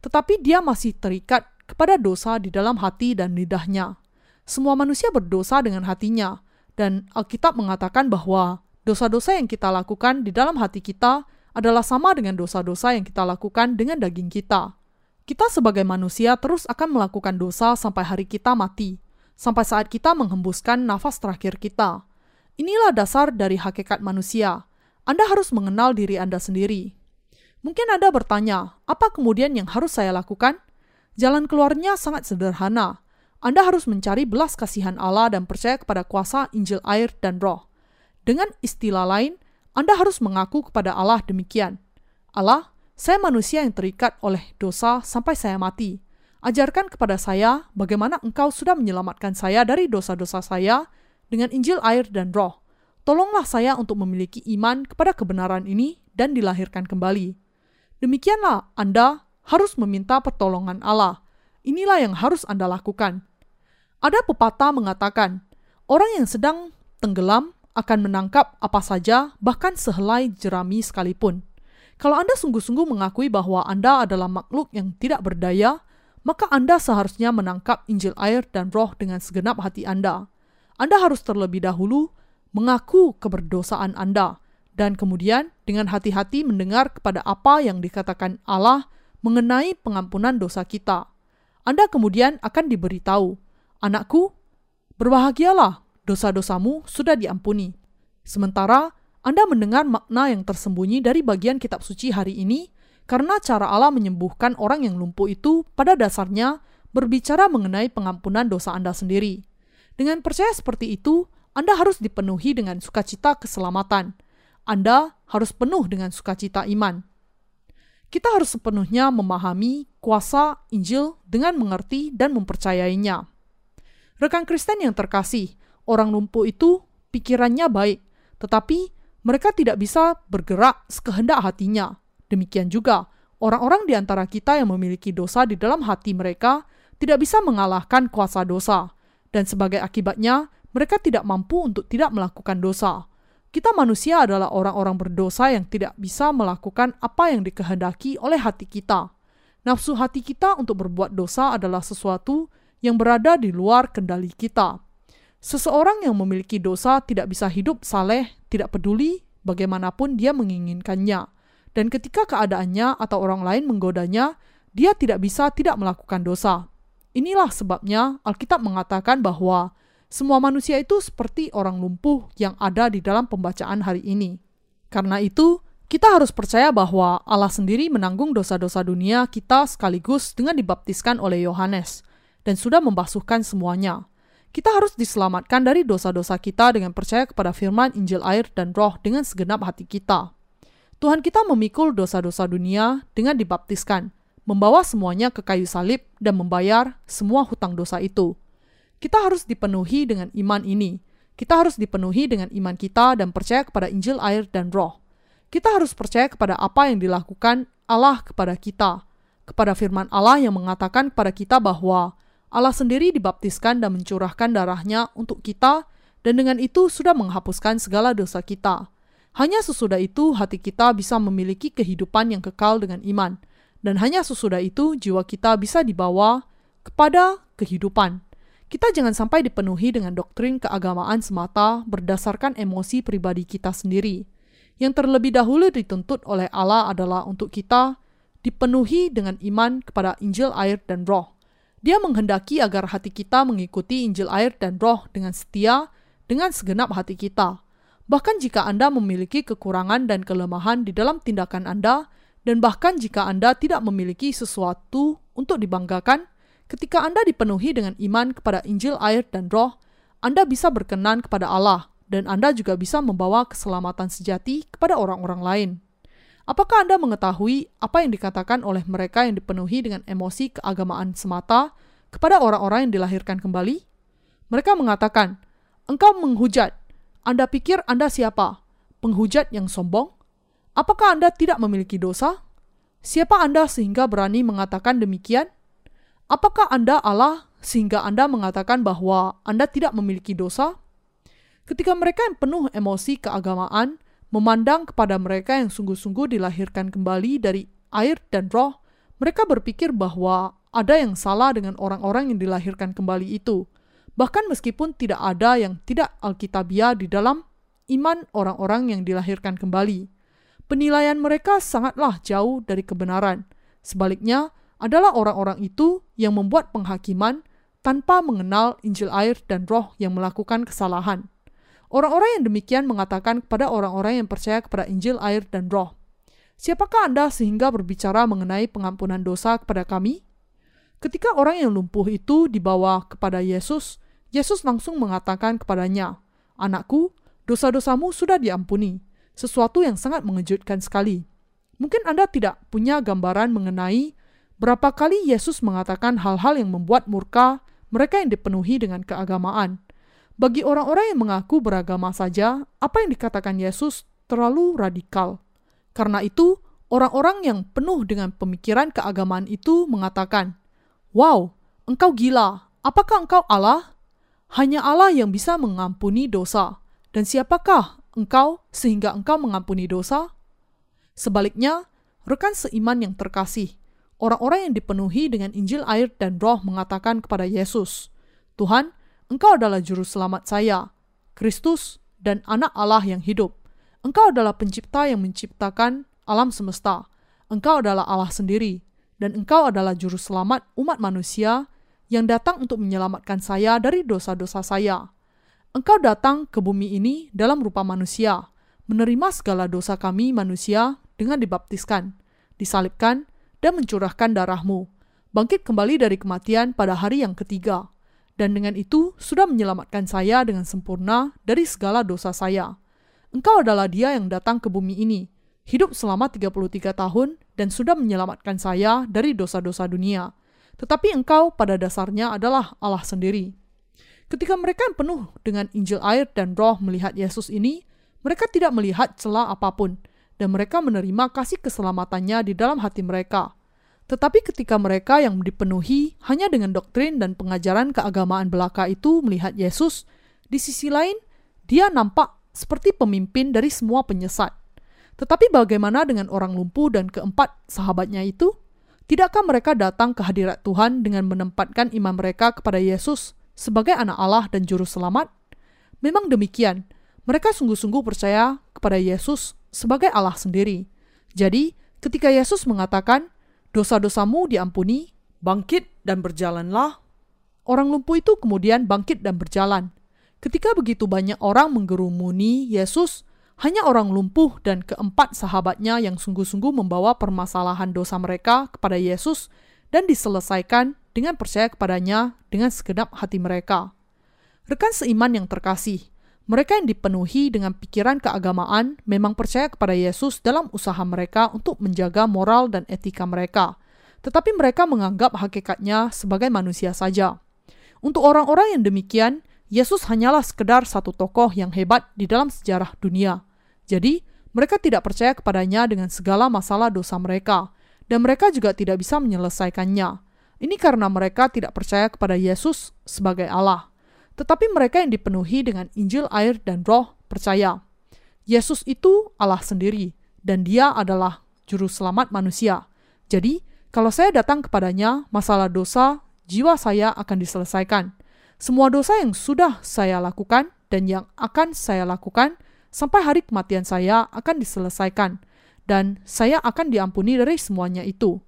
Tetapi dia masih terikat kepada dosa di dalam hati dan lidahnya. Semua manusia berdosa dengan hatinya, dan Alkitab mengatakan bahwa dosa-dosa yang kita lakukan di dalam hati kita adalah sama dengan dosa-dosa yang kita lakukan dengan daging kita. Kita sebagai manusia terus akan melakukan dosa sampai hari kita mati, sampai saat kita menghembuskan nafas terakhir kita. Inilah dasar dari hakikat manusia anda harus mengenal diri Anda sendiri. Mungkin Anda bertanya, apa kemudian yang harus saya lakukan? Jalan keluarnya sangat sederhana. Anda harus mencari belas kasihan Allah dan percaya kepada kuasa Injil air dan roh. Dengan istilah lain, Anda harus mengaku kepada Allah demikian. Allah, saya manusia yang terikat oleh dosa sampai saya mati. Ajarkan kepada saya bagaimana engkau sudah menyelamatkan saya dari dosa-dosa saya dengan Injil air dan roh. Tolonglah saya untuk memiliki iman kepada kebenaran ini dan dilahirkan kembali. Demikianlah Anda harus meminta pertolongan Allah. Inilah yang harus Anda lakukan. Ada pepatah mengatakan, orang yang sedang tenggelam akan menangkap apa saja, bahkan sehelai jerami sekalipun. Kalau Anda sungguh-sungguh mengakui bahwa Anda adalah makhluk yang tidak berdaya, maka Anda seharusnya menangkap Injil air dan roh dengan segenap hati Anda. Anda harus terlebih dahulu mengaku keberdosaan Anda, dan kemudian dengan hati-hati mendengar kepada apa yang dikatakan Allah mengenai pengampunan dosa kita. Anda kemudian akan diberitahu, "Anakku, berbahagialah, dosa-dosamu sudah diampuni." Sementara Anda mendengar makna yang tersembunyi dari bagian kitab suci hari ini, karena cara Allah menyembuhkan orang yang lumpuh itu pada dasarnya berbicara mengenai pengampunan dosa Anda sendiri. Dengan percaya seperti itu, anda harus dipenuhi dengan sukacita keselamatan. Anda harus penuh dengan sukacita iman. Kita harus sepenuhnya memahami kuasa Injil dengan mengerti dan mempercayainya. Rekan Kristen yang terkasih, orang lumpuh itu pikirannya baik, tetapi mereka tidak bisa bergerak sekehendak hatinya. Demikian juga, orang-orang di antara kita yang memiliki dosa di dalam hati mereka tidak bisa mengalahkan kuasa dosa, dan sebagai akibatnya mereka tidak mampu untuk tidak melakukan dosa. Kita manusia adalah orang-orang berdosa yang tidak bisa melakukan apa yang dikehendaki oleh hati kita. Nafsu hati kita untuk berbuat dosa adalah sesuatu yang berada di luar kendali kita. Seseorang yang memiliki dosa tidak bisa hidup saleh, tidak peduli bagaimanapun dia menginginkannya. Dan ketika keadaannya atau orang lain menggodanya, dia tidak bisa tidak melakukan dosa. Inilah sebabnya Alkitab mengatakan bahwa semua manusia itu seperti orang lumpuh yang ada di dalam pembacaan hari ini. Karena itu, kita harus percaya bahwa Allah sendiri menanggung dosa-dosa dunia kita sekaligus dengan dibaptiskan oleh Yohanes dan sudah membasuhkan semuanya. Kita harus diselamatkan dari dosa-dosa kita dengan percaya kepada firman Injil air dan roh dengan segenap hati kita. Tuhan kita memikul dosa-dosa dunia dengan dibaptiskan, membawa semuanya ke kayu salib dan membayar semua hutang dosa itu. Kita harus dipenuhi dengan iman ini. Kita harus dipenuhi dengan iman kita dan percaya kepada Injil air dan roh. Kita harus percaya kepada apa yang dilakukan Allah kepada kita, kepada firman Allah yang mengatakan kepada kita bahwa Allah sendiri dibaptiskan dan mencurahkan darahnya untuk kita dan dengan itu sudah menghapuskan segala dosa kita. Hanya sesudah itu hati kita bisa memiliki kehidupan yang kekal dengan iman, dan hanya sesudah itu jiwa kita bisa dibawa kepada kehidupan. Kita jangan sampai dipenuhi dengan doktrin keagamaan semata berdasarkan emosi pribadi kita sendiri. Yang terlebih dahulu dituntut oleh Allah adalah untuk kita dipenuhi dengan iman kepada Injil air dan roh. Dia menghendaki agar hati kita mengikuti Injil air dan roh dengan setia dengan segenap hati kita. Bahkan jika Anda memiliki kekurangan dan kelemahan di dalam tindakan Anda, dan bahkan jika Anda tidak memiliki sesuatu untuk dibanggakan, Ketika Anda dipenuhi dengan iman kepada Injil air dan roh, Anda bisa berkenan kepada Allah dan Anda juga bisa membawa keselamatan sejati kepada orang-orang lain. Apakah Anda mengetahui apa yang dikatakan oleh mereka yang dipenuhi dengan emosi keagamaan semata kepada orang-orang yang dilahirkan kembali? Mereka mengatakan, "Engkau menghujat. Anda pikir Anda siapa? Penghujat yang sombong? Apakah Anda tidak memiliki dosa? Siapa Anda sehingga berani mengatakan demikian?" Apakah Anda Allah sehingga Anda mengatakan bahwa Anda tidak memiliki dosa? Ketika mereka yang penuh emosi keagamaan memandang kepada mereka yang sungguh-sungguh dilahirkan kembali dari air dan roh, mereka berpikir bahwa ada yang salah dengan orang-orang yang dilahirkan kembali itu. Bahkan meskipun tidak ada yang tidak alkitabiah di dalam iman orang-orang yang dilahirkan kembali. Penilaian mereka sangatlah jauh dari kebenaran. Sebaliknya, adalah orang-orang itu yang membuat penghakiman tanpa mengenal Injil air dan roh yang melakukan kesalahan. Orang-orang yang demikian mengatakan kepada orang-orang yang percaya kepada Injil air dan roh, Siapakah Anda sehingga berbicara mengenai pengampunan dosa kepada kami? Ketika orang yang lumpuh itu dibawa kepada Yesus, Yesus langsung mengatakan kepadanya, Anakku, dosa-dosamu sudah diampuni, sesuatu yang sangat mengejutkan sekali. Mungkin Anda tidak punya gambaran mengenai Berapa kali Yesus mengatakan hal-hal yang membuat murka mereka yang dipenuhi dengan keagamaan. Bagi orang-orang yang mengaku beragama saja, apa yang dikatakan Yesus terlalu radikal. Karena itu, orang-orang yang penuh dengan pemikiran keagamaan itu mengatakan, "Wow, engkau gila! Apakah engkau Allah? Hanya Allah yang bisa mengampuni dosa. Dan siapakah engkau sehingga engkau mengampuni dosa?" Sebaliknya, rekan seiman yang terkasih, orang-orang yang dipenuhi dengan Injil air dan roh mengatakan kepada Yesus, Tuhan, Engkau adalah juru selamat saya, Kristus dan anak Allah yang hidup. Engkau adalah pencipta yang menciptakan alam semesta. Engkau adalah Allah sendiri, dan Engkau adalah juru selamat umat manusia yang datang untuk menyelamatkan saya dari dosa-dosa saya. Engkau datang ke bumi ini dalam rupa manusia, menerima segala dosa kami manusia dengan dibaptiskan, disalibkan, dan mencurahkan darahmu, bangkit kembali dari kematian pada hari yang ketiga, dan dengan itu sudah menyelamatkan saya dengan sempurna dari segala dosa saya. Engkau adalah dia yang datang ke bumi ini, hidup selama 33 tahun dan sudah menyelamatkan saya dari dosa-dosa dunia. Tetapi engkau pada dasarnya adalah Allah sendiri. Ketika mereka penuh dengan Injil air dan roh melihat Yesus ini, mereka tidak melihat celah apa pun, dan mereka menerima kasih keselamatannya di dalam hati mereka. Tetapi ketika mereka yang dipenuhi hanya dengan doktrin dan pengajaran keagamaan belaka itu melihat Yesus, di sisi lain dia nampak seperti pemimpin dari semua penyesat. Tetapi bagaimana dengan orang lumpuh dan keempat sahabatnya itu? Tidakkah mereka datang ke hadirat Tuhan dengan menempatkan iman mereka kepada Yesus sebagai anak Allah dan juru selamat? Memang demikian, mereka sungguh-sungguh percaya kepada Yesus sebagai Allah sendiri. Jadi, ketika Yesus mengatakan, "Dosa-dosamu diampuni, bangkit dan berjalanlah," orang lumpuh itu kemudian bangkit dan berjalan. Ketika begitu banyak orang menggerumuni Yesus, hanya orang lumpuh dan keempat sahabatnya yang sungguh-sungguh membawa permasalahan dosa mereka kepada Yesus dan diselesaikan dengan percaya kepadanya dengan segenap hati mereka. Rekan seiman yang terkasih, mereka yang dipenuhi dengan pikiran keagamaan memang percaya kepada Yesus dalam usaha mereka untuk menjaga moral dan etika mereka, tetapi mereka menganggap hakikatnya sebagai manusia saja. Untuk orang-orang yang demikian, Yesus hanyalah sekedar satu tokoh yang hebat di dalam sejarah dunia. Jadi, mereka tidak percaya kepadanya dengan segala masalah dosa mereka, dan mereka juga tidak bisa menyelesaikannya. Ini karena mereka tidak percaya kepada Yesus sebagai Allah. Tetapi mereka yang dipenuhi dengan Injil, air, dan Roh percaya Yesus itu Allah sendiri, dan Dia adalah Juru Selamat manusia. Jadi, kalau saya datang kepadanya, masalah dosa jiwa saya akan diselesaikan. Semua dosa yang sudah saya lakukan dan yang akan saya lakukan sampai hari kematian saya akan diselesaikan, dan saya akan diampuni dari semuanya itu.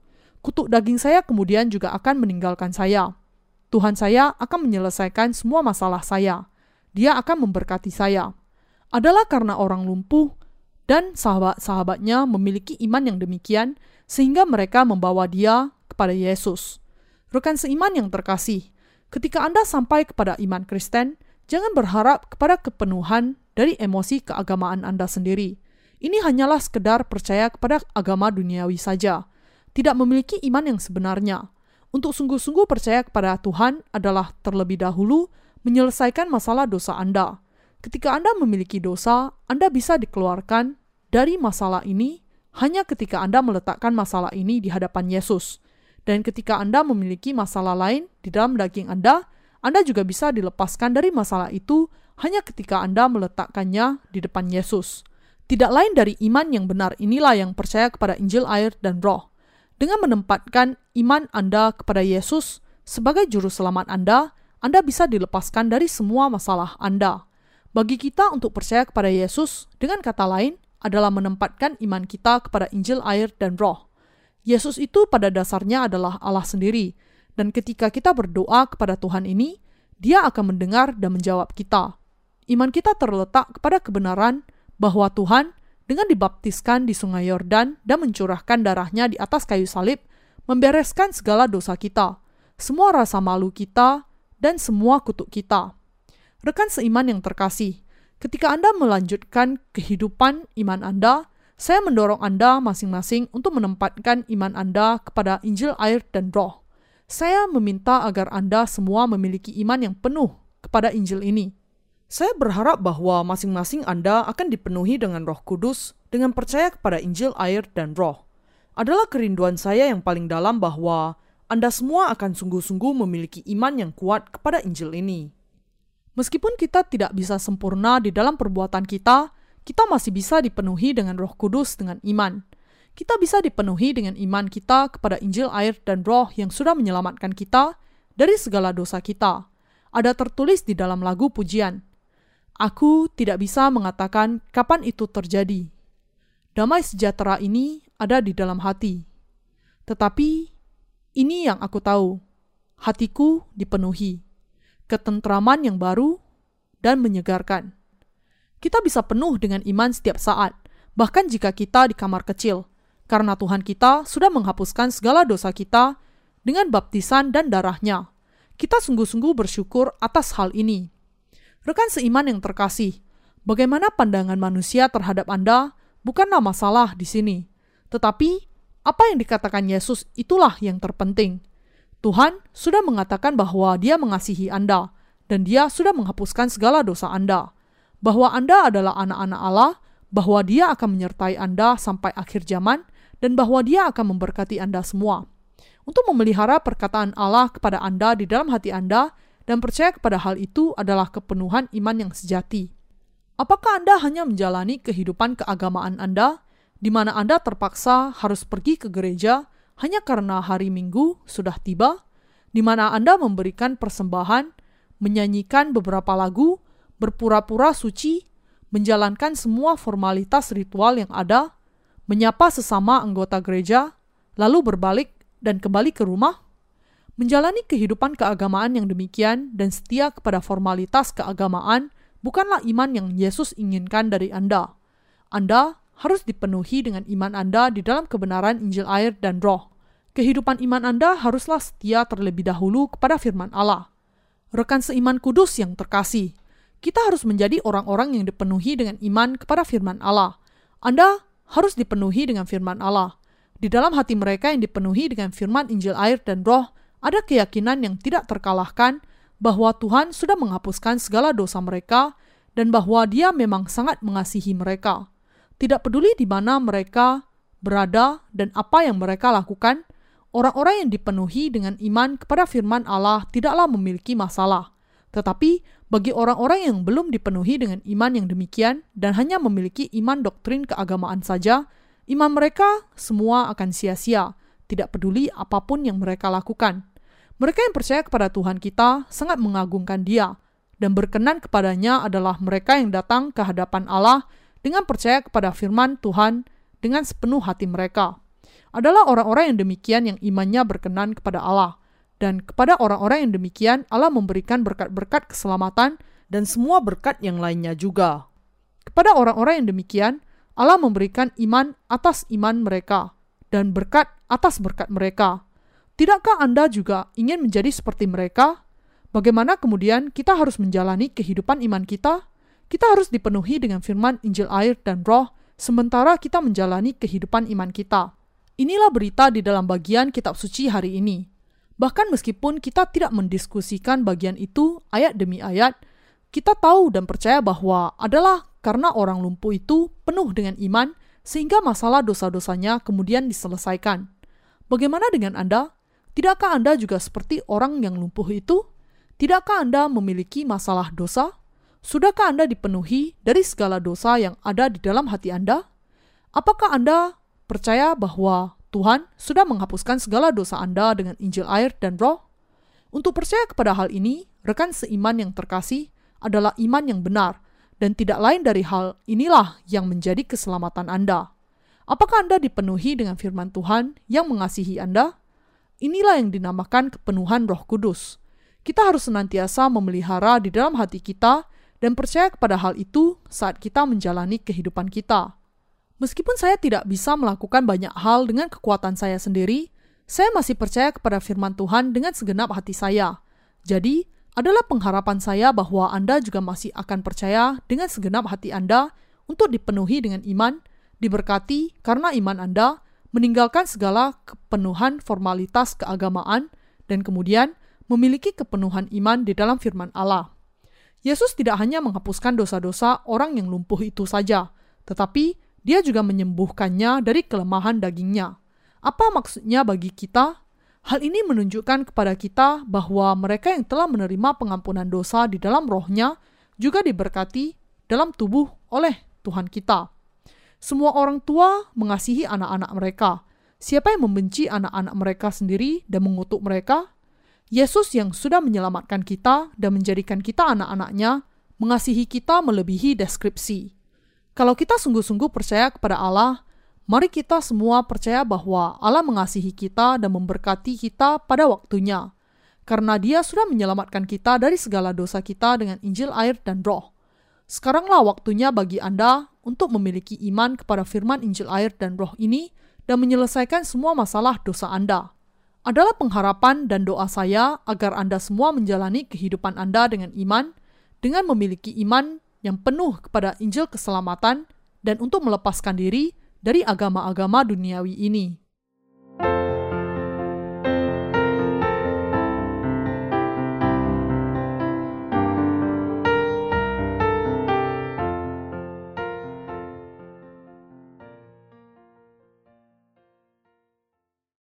Kutuk daging saya kemudian juga akan meninggalkan saya. Tuhan saya akan menyelesaikan semua masalah saya. Dia akan memberkati saya. Adalah karena orang lumpuh dan sahabat-sahabatnya memiliki iman yang demikian, sehingga mereka membawa dia kepada Yesus. Rekan seiman yang terkasih, ketika Anda sampai kepada iman Kristen, jangan berharap kepada kepenuhan dari emosi keagamaan Anda sendiri. Ini hanyalah sekedar percaya kepada agama duniawi saja, tidak memiliki iman yang sebenarnya. Untuk sungguh-sungguh percaya kepada Tuhan adalah terlebih dahulu menyelesaikan masalah dosa Anda. Ketika Anda memiliki dosa, Anda bisa dikeluarkan dari masalah ini hanya ketika Anda meletakkan masalah ini di hadapan Yesus. Dan ketika Anda memiliki masalah lain di dalam daging Anda, Anda juga bisa dilepaskan dari masalah itu hanya ketika Anda meletakkannya di depan Yesus. Tidak lain dari iman yang benar inilah yang percaya kepada Injil air dan roh. Dengan menempatkan iman Anda kepada Yesus sebagai juru selamat Anda, Anda bisa dilepaskan dari semua masalah Anda. Bagi kita untuk percaya kepada Yesus, dengan kata lain, adalah menempatkan iman kita kepada Injil air dan roh. Yesus itu pada dasarnya adalah Allah sendiri, dan ketika kita berdoa kepada Tuhan ini, dia akan mendengar dan menjawab kita. Iman kita terletak kepada kebenaran bahwa Tuhan dengan dibaptiskan di sungai Yordan dan mencurahkan darahnya di atas kayu salib, membereskan segala dosa kita, semua rasa malu kita, dan semua kutuk kita. Rekan seiman yang terkasih, ketika Anda melanjutkan kehidupan iman Anda, saya mendorong Anda masing-masing untuk menempatkan iman Anda kepada Injil air dan roh. Saya meminta agar Anda semua memiliki iman yang penuh kepada Injil ini. Saya berharap bahwa masing-masing Anda akan dipenuhi dengan Roh Kudus dengan percaya kepada Injil, air, dan Roh. Adalah kerinduan saya yang paling dalam bahwa Anda semua akan sungguh-sungguh memiliki iman yang kuat kepada Injil ini. Meskipun kita tidak bisa sempurna di dalam perbuatan kita, kita masih bisa dipenuhi dengan Roh Kudus dengan iman. Kita bisa dipenuhi dengan iman kita kepada Injil, air, dan Roh yang sudah menyelamatkan kita dari segala dosa kita. Ada tertulis di dalam lagu pujian, Aku tidak bisa mengatakan kapan itu terjadi. Damai sejahtera ini ada di dalam hati. Tetapi ini yang aku tahu. Hatiku dipenuhi. Ketentraman yang baru dan menyegarkan. Kita bisa penuh dengan iman setiap saat, bahkan jika kita di kamar kecil, karena Tuhan kita sudah menghapuskan segala dosa kita dengan baptisan dan darahnya. Kita sungguh-sungguh bersyukur atas hal ini. Rekan seiman yang terkasih, bagaimana pandangan manusia terhadap Anda bukanlah masalah di sini. Tetapi, apa yang dikatakan Yesus itulah yang terpenting. Tuhan sudah mengatakan bahwa dia mengasihi Anda, dan dia sudah menghapuskan segala dosa Anda. Bahwa Anda adalah anak-anak Allah, bahwa dia akan menyertai Anda sampai akhir zaman, dan bahwa dia akan memberkati Anda semua. Untuk memelihara perkataan Allah kepada Anda di dalam hati Anda, dan percaya kepada hal itu adalah kepenuhan iman yang sejati. Apakah Anda hanya menjalani kehidupan keagamaan Anda, di mana Anda terpaksa harus pergi ke gereja hanya karena hari Minggu sudah tiba, di mana Anda memberikan persembahan, menyanyikan beberapa lagu, berpura-pura suci, menjalankan semua formalitas ritual yang ada, menyapa sesama anggota gereja, lalu berbalik dan kembali ke rumah? Menjalani kehidupan keagamaan yang demikian dan setia kepada formalitas keagamaan bukanlah iman yang Yesus inginkan dari Anda. Anda harus dipenuhi dengan iman Anda di dalam kebenaran Injil air dan roh. Kehidupan iman Anda haruslah setia terlebih dahulu kepada firman Allah. Rekan seiman kudus yang terkasih, kita harus menjadi orang-orang yang dipenuhi dengan iman kepada firman Allah. Anda harus dipenuhi dengan firman Allah. Di dalam hati mereka yang dipenuhi dengan firman Injil air dan roh, ada keyakinan yang tidak terkalahkan bahwa Tuhan sudah menghapuskan segala dosa mereka dan bahwa Dia memang sangat mengasihi mereka. Tidak peduli di mana mereka berada dan apa yang mereka lakukan, orang-orang yang dipenuhi dengan iman kepada firman Allah tidaklah memiliki masalah. Tetapi bagi orang-orang yang belum dipenuhi dengan iman yang demikian dan hanya memiliki iman doktrin keagamaan saja, iman mereka semua akan sia-sia, tidak peduli apa pun yang mereka lakukan. Mereka yang percaya kepada Tuhan kita sangat mengagungkan Dia, dan berkenan kepadanya adalah mereka yang datang ke hadapan Allah dengan percaya kepada firman Tuhan dengan sepenuh hati mereka. Adalah orang-orang yang demikian yang imannya berkenan kepada Allah, dan kepada orang-orang yang demikian Allah memberikan berkat-berkat keselamatan dan semua berkat yang lainnya juga. Kepada orang-orang yang demikian, Allah memberikan iman atas iman mereka dan berkat atas berkat mereka Tidakkah Anda juga ingin menjadi seperti mereka? Bagaimana kemudian kita harus menjalani kehidupan iman kita? Kita harus dipenuhi dengan firman Injil air dan roh, sementara kita menjalani kehidupan iman kita. Inilah berita di dalam bagian kitab suci hari ini. Bahkan meskipun kita tidak mendiskusikan bagian itu ayat demi ayat, kita tahu dan percaya bahwa adalah karena orang lumpuh itu penuh dengan iman, sehingga masalah dosa-dosanya kemudian diselesaikan. Bagaimana dengan Anda? Tidakkah Anda juga seperti orang yang lumpuh itu? Tidakkah Anda memiliki masalah dosa? Sudahkah Anda dipenuhi dari segala dosa yang ada di dalam hati Anda? Apakah Anda percaya bahwa Tuhan sudah menghapuskan segala dosa Anda dengan Injil air dan Roh? Untuk percaya kepada hal ini, rekan seiman yang terkasih adalah iman yang benar, dan tidak lain dari hal inilah yang menjadi keselamatan Anda. Apakah Anda dipenuhi dengan firman Tuhan yang mengasihi Anda? Inilah yang dinamakan kepenuhan Roh Kudus. Kita harus senantiasa memelihara di dalam hati kita dan percaya kepada hal itu saat kita menjalani kehidupan kita. Meskipun saya tidak bisa melakukan banyak hal dengan kekuatan saya sendiri, saya masih percaya kepada firman Tuhan dengan segenap hati saya. Jadi, adalah pengharapan saya bahwa Anda juga masih akan percaya dengan segenap hati Anda untuk dipenuhi dengan iman, diberkati karena iman Anda, meninggalkan segala kepenuhan formalitas keagamaan dan kemudian memiliki kepenuhan iman di dalam firman Allah. Yesus tidak hanya menghapuskan dosa-dosa orang yang lumpuh itu saja, tetapi dia juga menyembuhkannya dari kelemahan dagingnya. Apa maksudnya bagi kita? Hal ini menunjukkan kepada kita bahwa mereka yang telah menerima pengampunan dosa di dalam rohnya juga diberkati dalam tubuh oleh Tuhan kita. Semua orang tua mengasihi anak-anak mereka. Siapa yang membenci anak-anak mereka sendiri dan mengutuk mereka? Yesus yang sudah menyelamatkan kita dan menjadikan kita anak-anaknya, mengasihi kita melebihi deskripsi. Kalau kita sungguh-sungguh percaya kepada Allah, mari kita semua percaya bahwa Allah mengasihi kita dan memberkati kita pada waktunya, karena Dia sudah menyelamatkan kita dari segala dosa kita dengan Injil, air, dan Roh. Sekaranglah waktunya bagi Anda untuk memiliki iman kepada firman Injil air dan roh ini dan menyelesaikan semua masalah dosa Anda. Adalah pengharapan dan doa saya agar Anda semua menjalani kehidupan Anda dengan iman, dengan memiliki iman yang penuh kepada Injil keselamatan dan untuk melepaskan diri dari agama-agama duniawi ini.